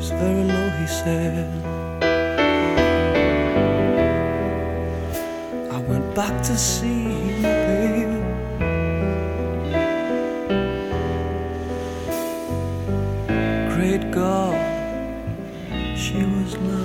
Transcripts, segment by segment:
She's very low, he said. I went back to see my baby. Great God, she was lying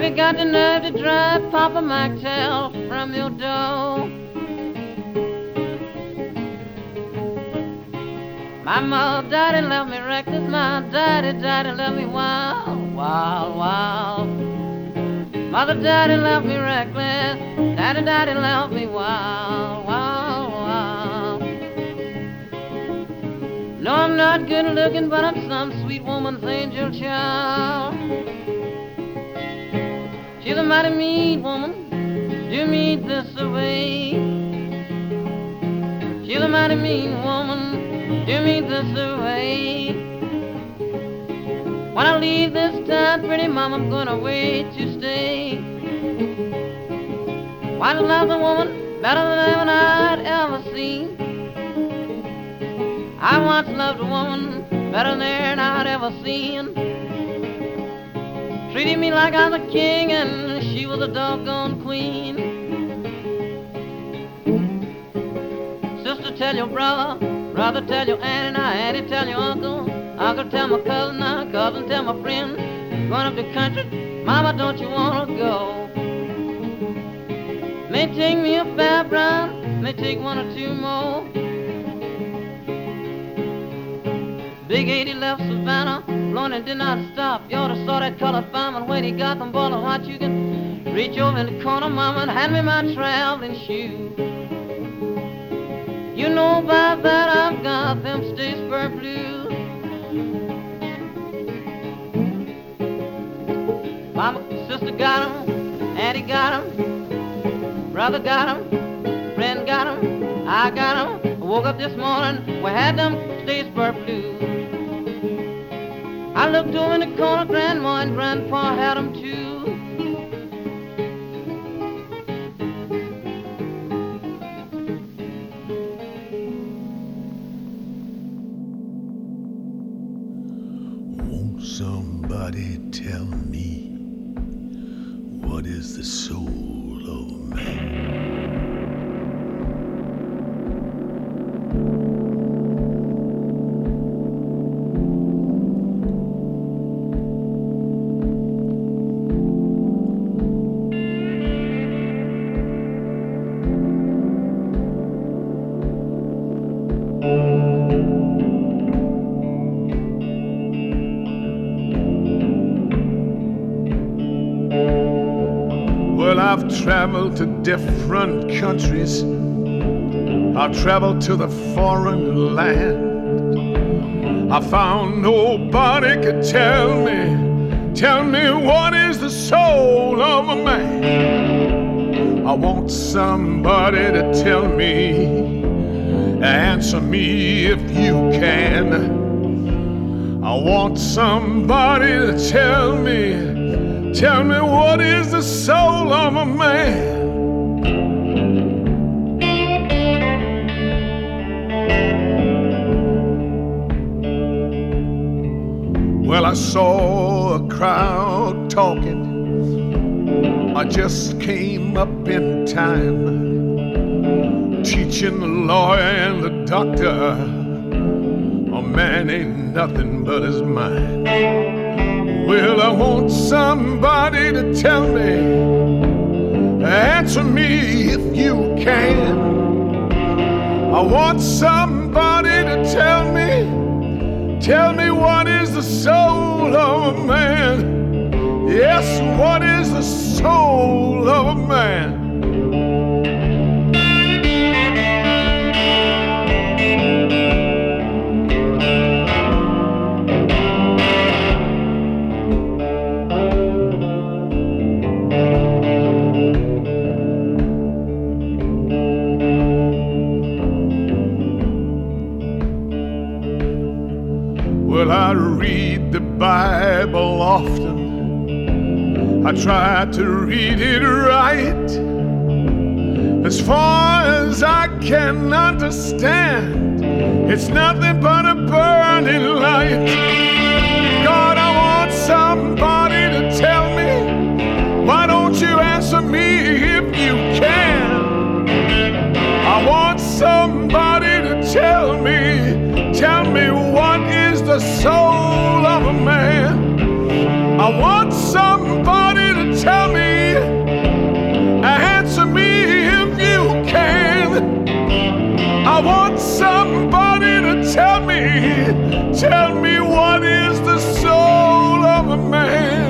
Have you got the nerve to drive Papa McTell from your door? My mother, daddy left me reckless. My daddy, daddy left me wild, wild, wild. Mother, daddy left me reckless. Daddy, daddy left me wild, wild, wild. No, I'm not good looking, but I'm some sweet woman's angel child. Mighty mean woman. Do me this away. She's a mighty mean woman. Do me this away. When I leave this town, pretty mama, I'm gonna wait to stay. Why to love a woman better than I'd ever seen? I once loved a woman better than I'd ever seen. Treated me like I was a king and she was a doggone queen. Sister, tell your brother, brother, tell your aunt, and I, auntie, tell your uncle. Uncle, tell my cousin, now cousin, tell my friend. Going up the country, mama, don't you wanna go? May take me a fair run, may take one or two more. Big 80 left Savannah, and did not stop. You oughta saw that colored fireman when he got them ball of hot. You can reach over in the corner, mama, and hand me my traveling shoes. You know by that I've got them Statesboro blues. Mama, sister got 'em, auntie got 'em, brother got 'em, friend got 'em, I got 'em. Woke up this morning, we had them Statesboro blues. I looked over in the corner, grandma and grandpa had 'em too. To different countries. I traveled to the foreign land. I found nobody could tell me, tell me what is the soul of a man. I want somebody to tell me, answer me if you can. I want somebody to tell me, tell me what is the soul of a man. I saw a crowd talking. I just came up in time, teaching the lawyer and the doctor. A man ain't nothing but his mind. Well, I want somebody to tell me, answer me if you can. I want somebody to tell me, tell me what is the soul of a man. Yes, what is the soul of a man? Bible often. I try to read it right. As far as I can understand, it's nothing but a burning light. God, I want somebody to tell me. Why don't you answer me if you can? The soul of a man. I want somebody to tell me, answer me if you can. I want somebody to tell me, tell me what is the soul of a man.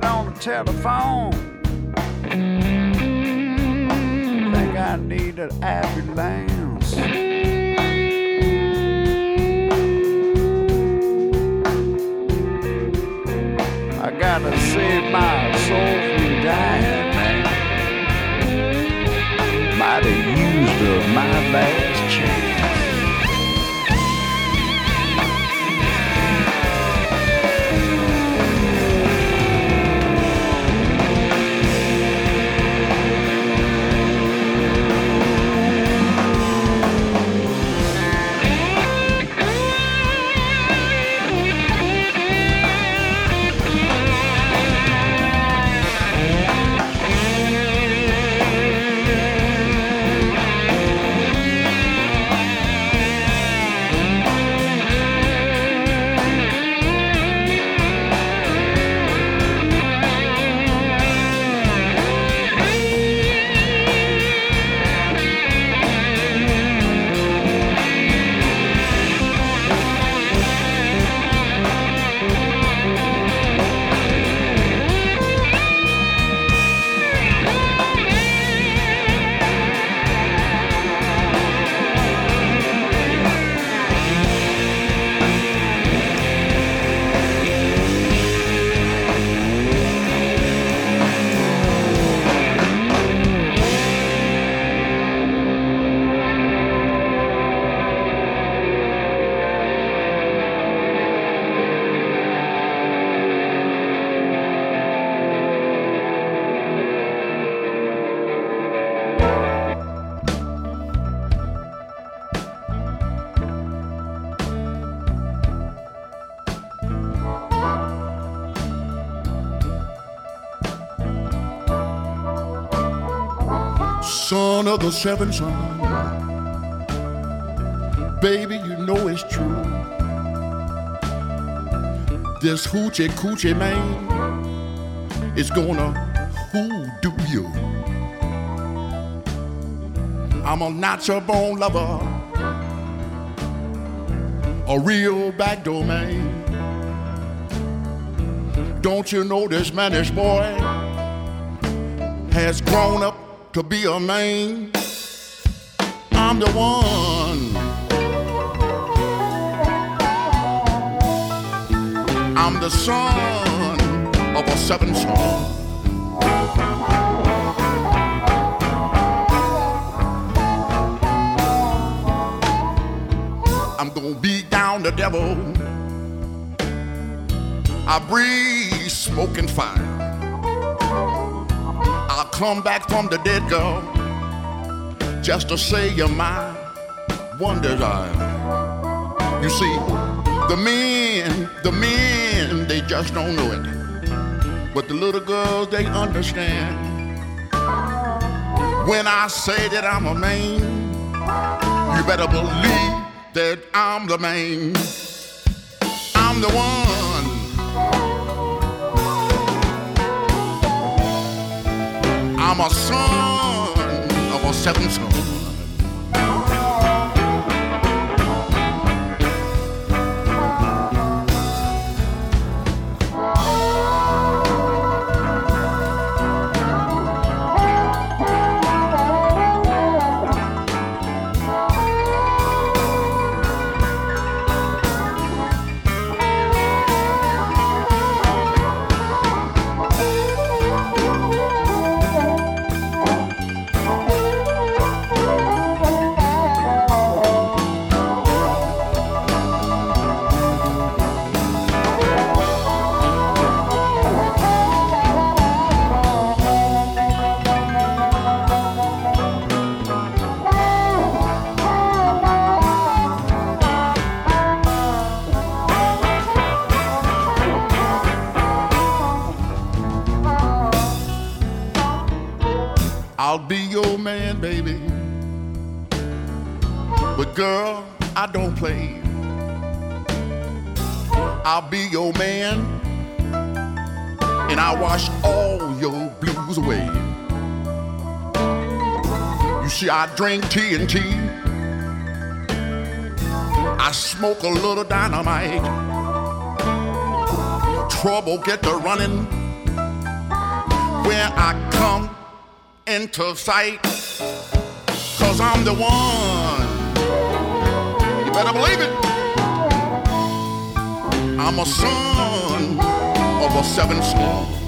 Get on the telephone. Think I need an ambulance. I gotta save my soul from dying, man. Might have used up my last Son of the seven son. Baby, you know it's true. This hoochie coochie man is gonna hoodoo you. I'm a natural born lover, a real backdoor man. Don't you know this mannish boy has grown up to be a man? I'm the one. I'm the son of a seven son. I'm gonna beat down the devil. I breathe smoke and fire. Come back from the dead, girl, just to say you're my one desire. You see, the men, the men, they just don't know it. But the little girls, they understand. When I say that I'm a man, you better believe that I'm the man. I'm the one. I'm a son of a seven son. Drink TNT. I smoke a little dynamite. Trouble get to running where I come into sight. Cause I'm the one. You better believe it. I'm a son of a seven star.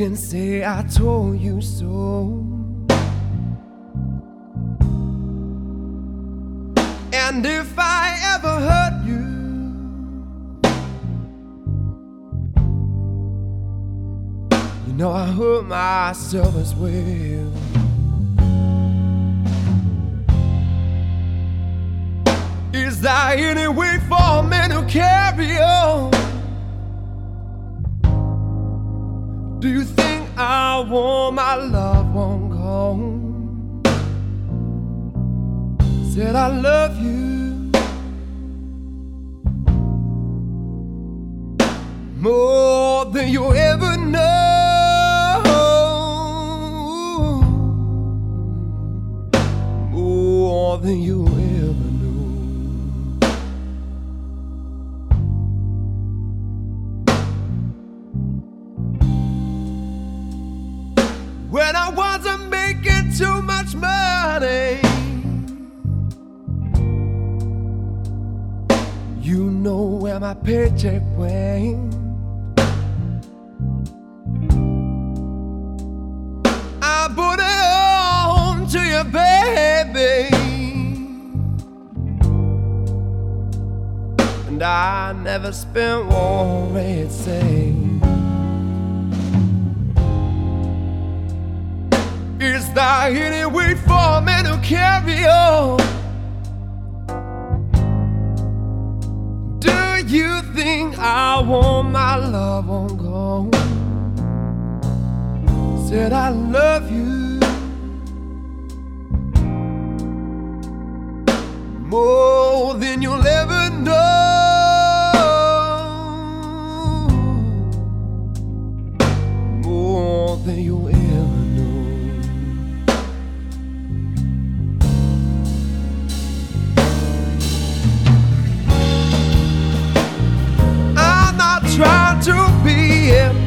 Can say I told you so. And if I ever hurt you, you know I hurt myself as well. Is there any way for me to carry on? Do you think I want my loved one gone? Said I love you more than you ever know. More than you paycheck went. I put it on to you, baby. And I never spent one red cent. Is there any way for me to carry on? Want my love on gone? Said I love you more than you'll ever know. To be it.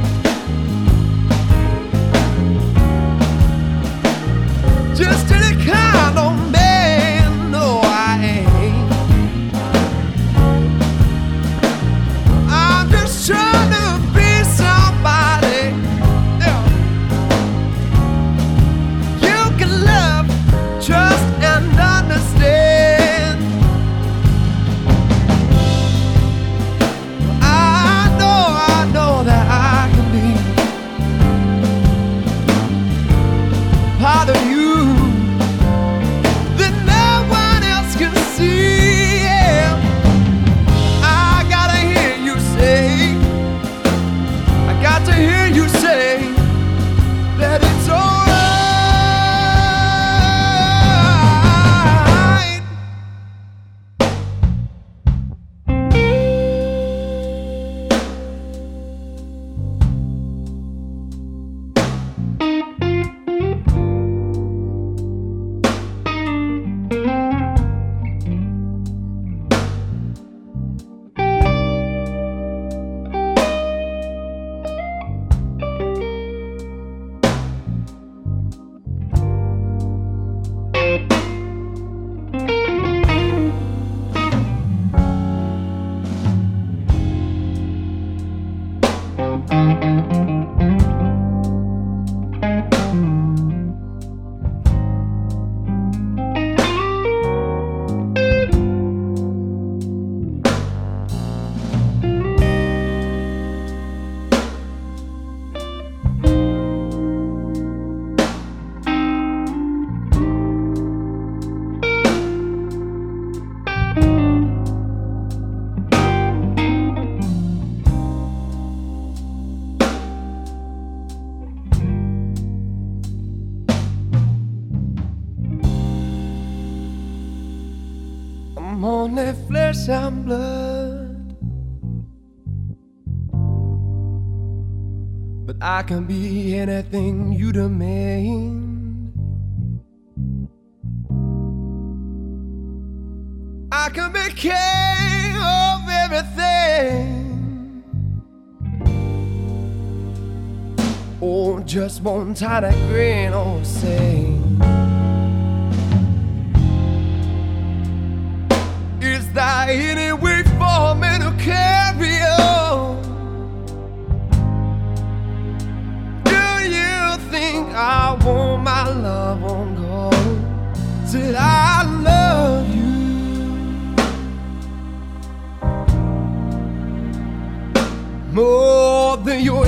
Flesh and blood. But I can be anything you demand. I can be king of everything. Or just one tiny grin or say. Any way for me to carry on? Do you think I want my love on gold? Said I love you. More than you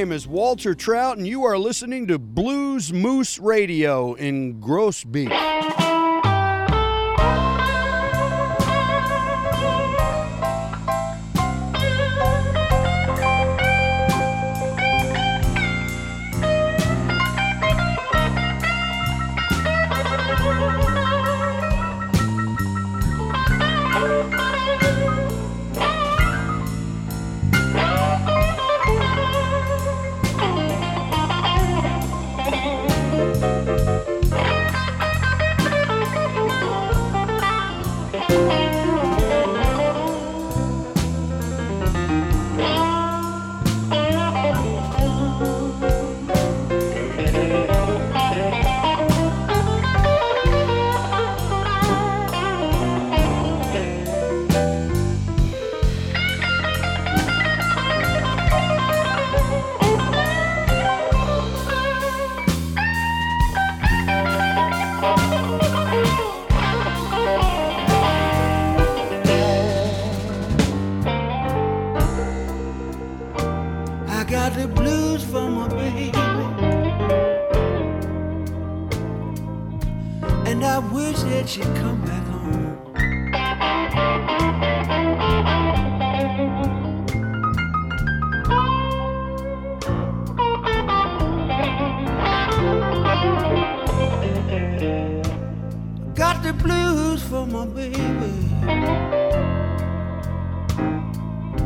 name is Walter Trout, and you are listening to Blues Moose Radio in Groesbeek. I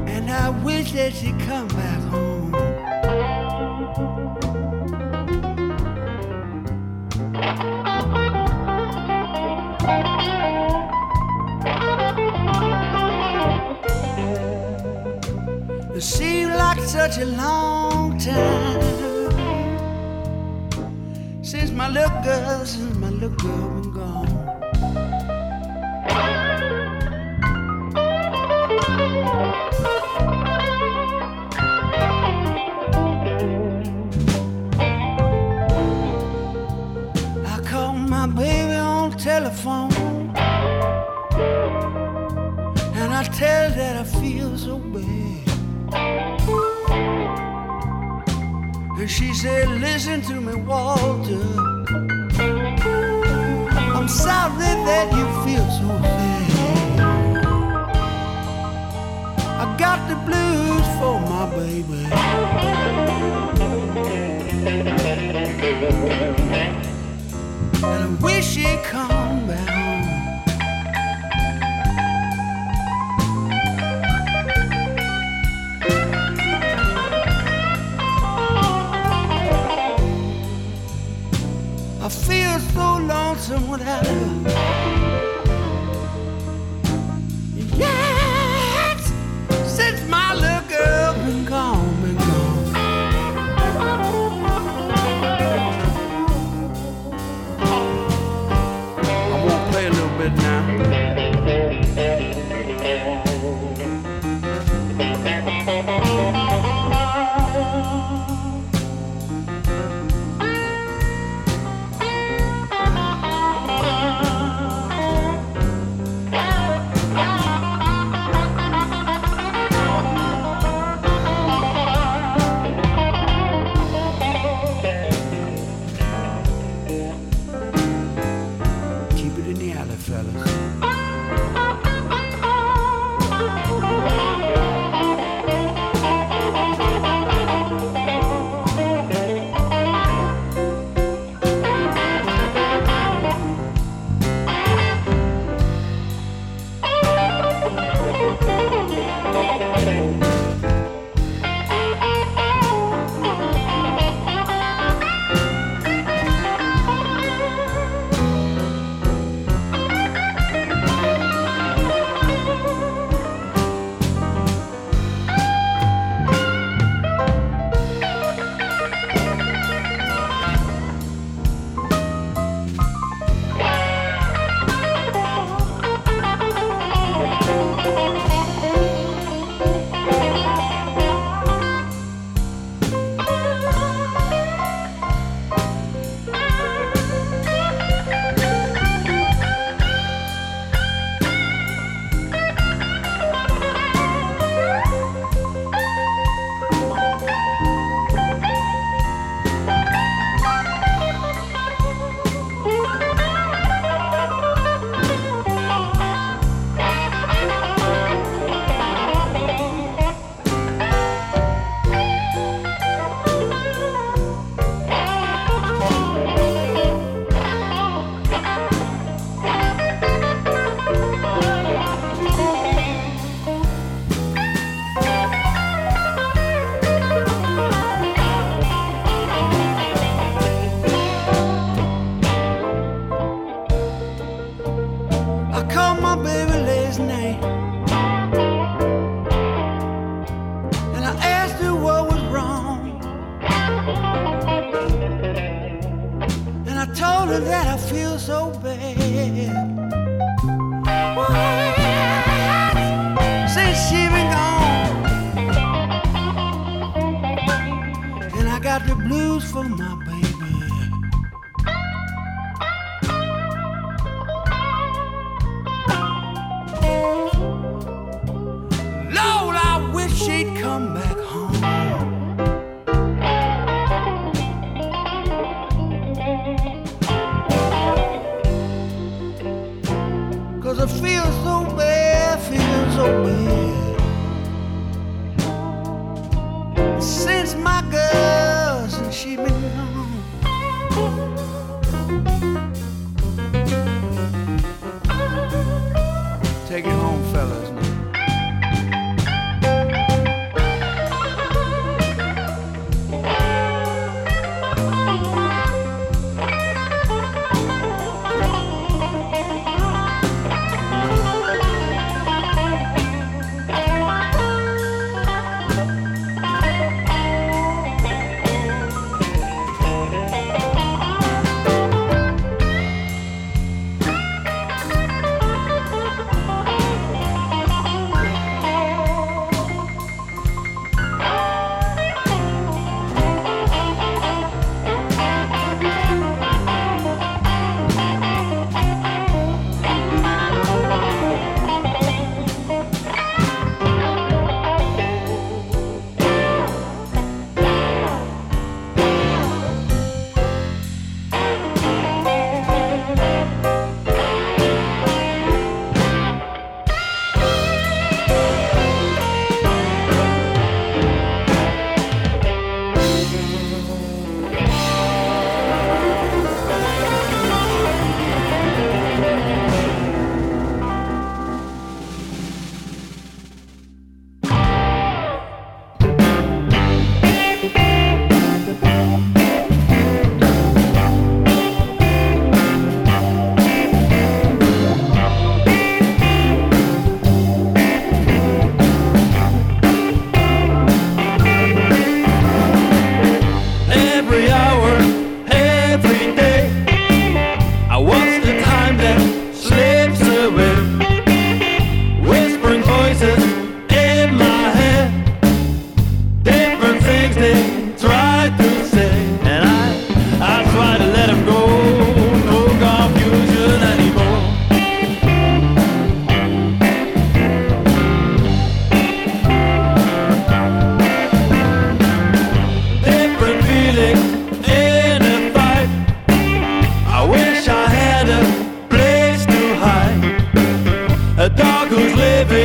And I wish that she'd come back home. It seemed like such a long time since my little girl, since my little girl been gone. She said, Listen to me, Walter. I'm sorry that you feel so bad. I got the blues for my baby. And I wish she'd come someone else.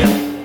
Who's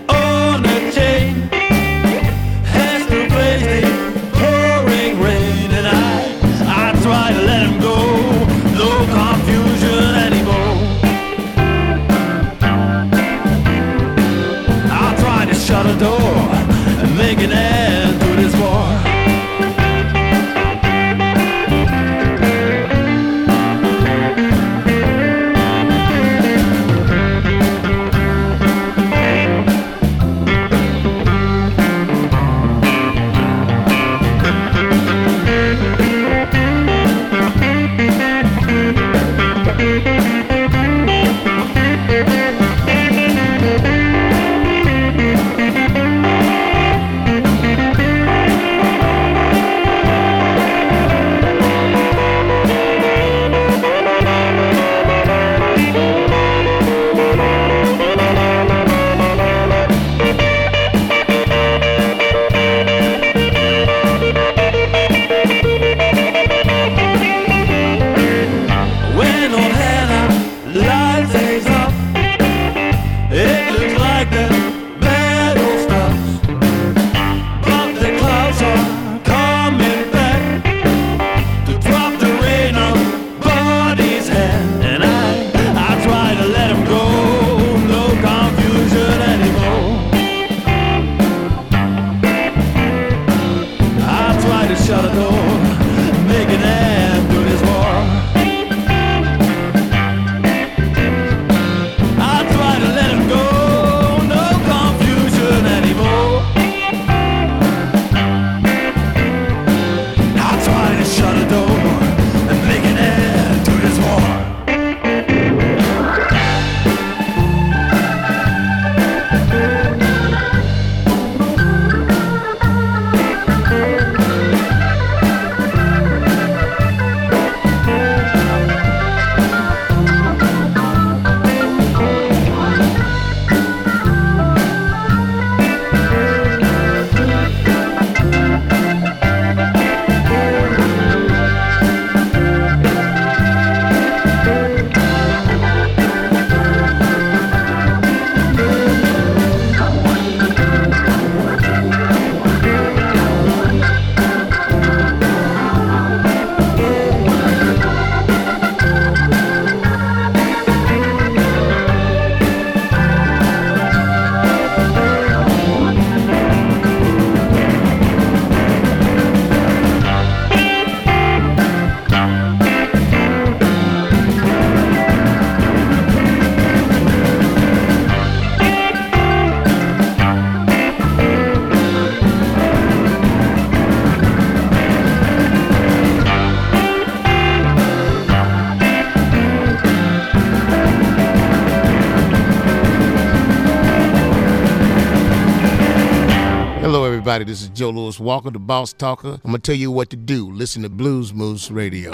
everybody. This is Joe Louis Walker, the Boss Talker. I'm gonna tell you what to do. Listen to Blues Moose Radio.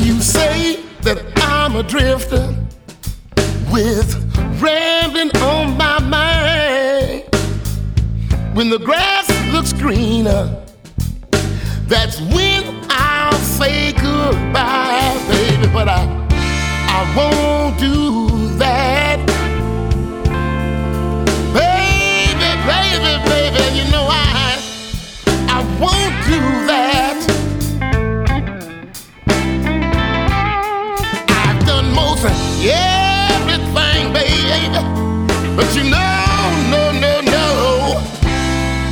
You say that I'm a drifter with rambling on my mind. When the grass looks greener, that's when I'll say goodbye, baby. But I, I won't do that. Baby, baby, baby, you know I, I won't do that. I've done most everything, baby, but you know, no, no, no,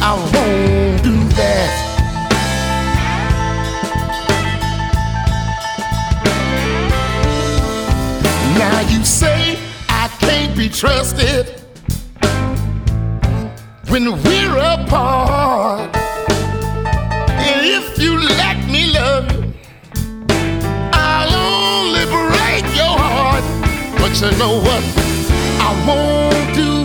I won't do that. Now you say I can't be trusted when we're apart. And if you let me love you, I'll only break your heart. But you know what? I won't do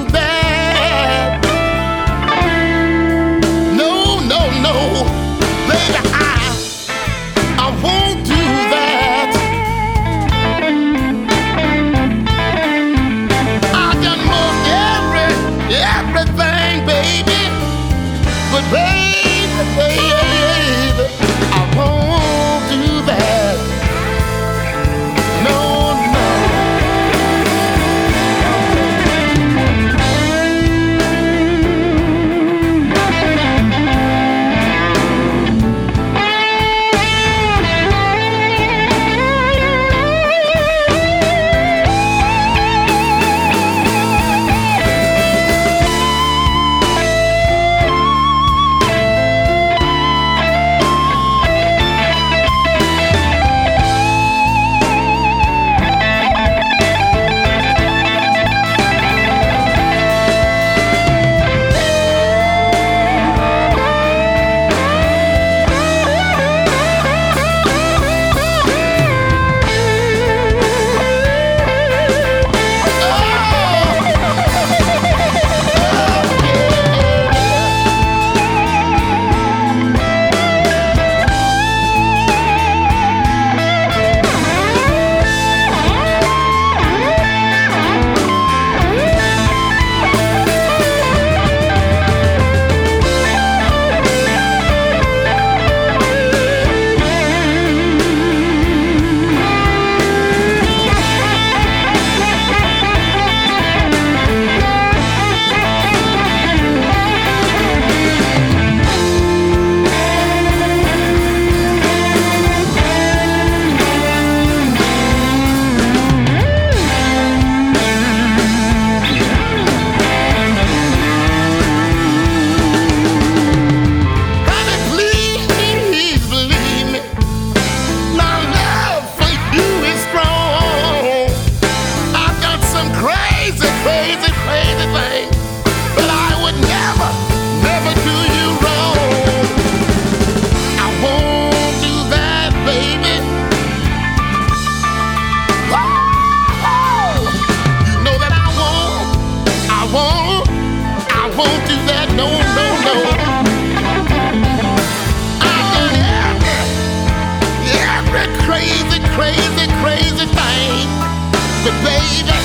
But baby.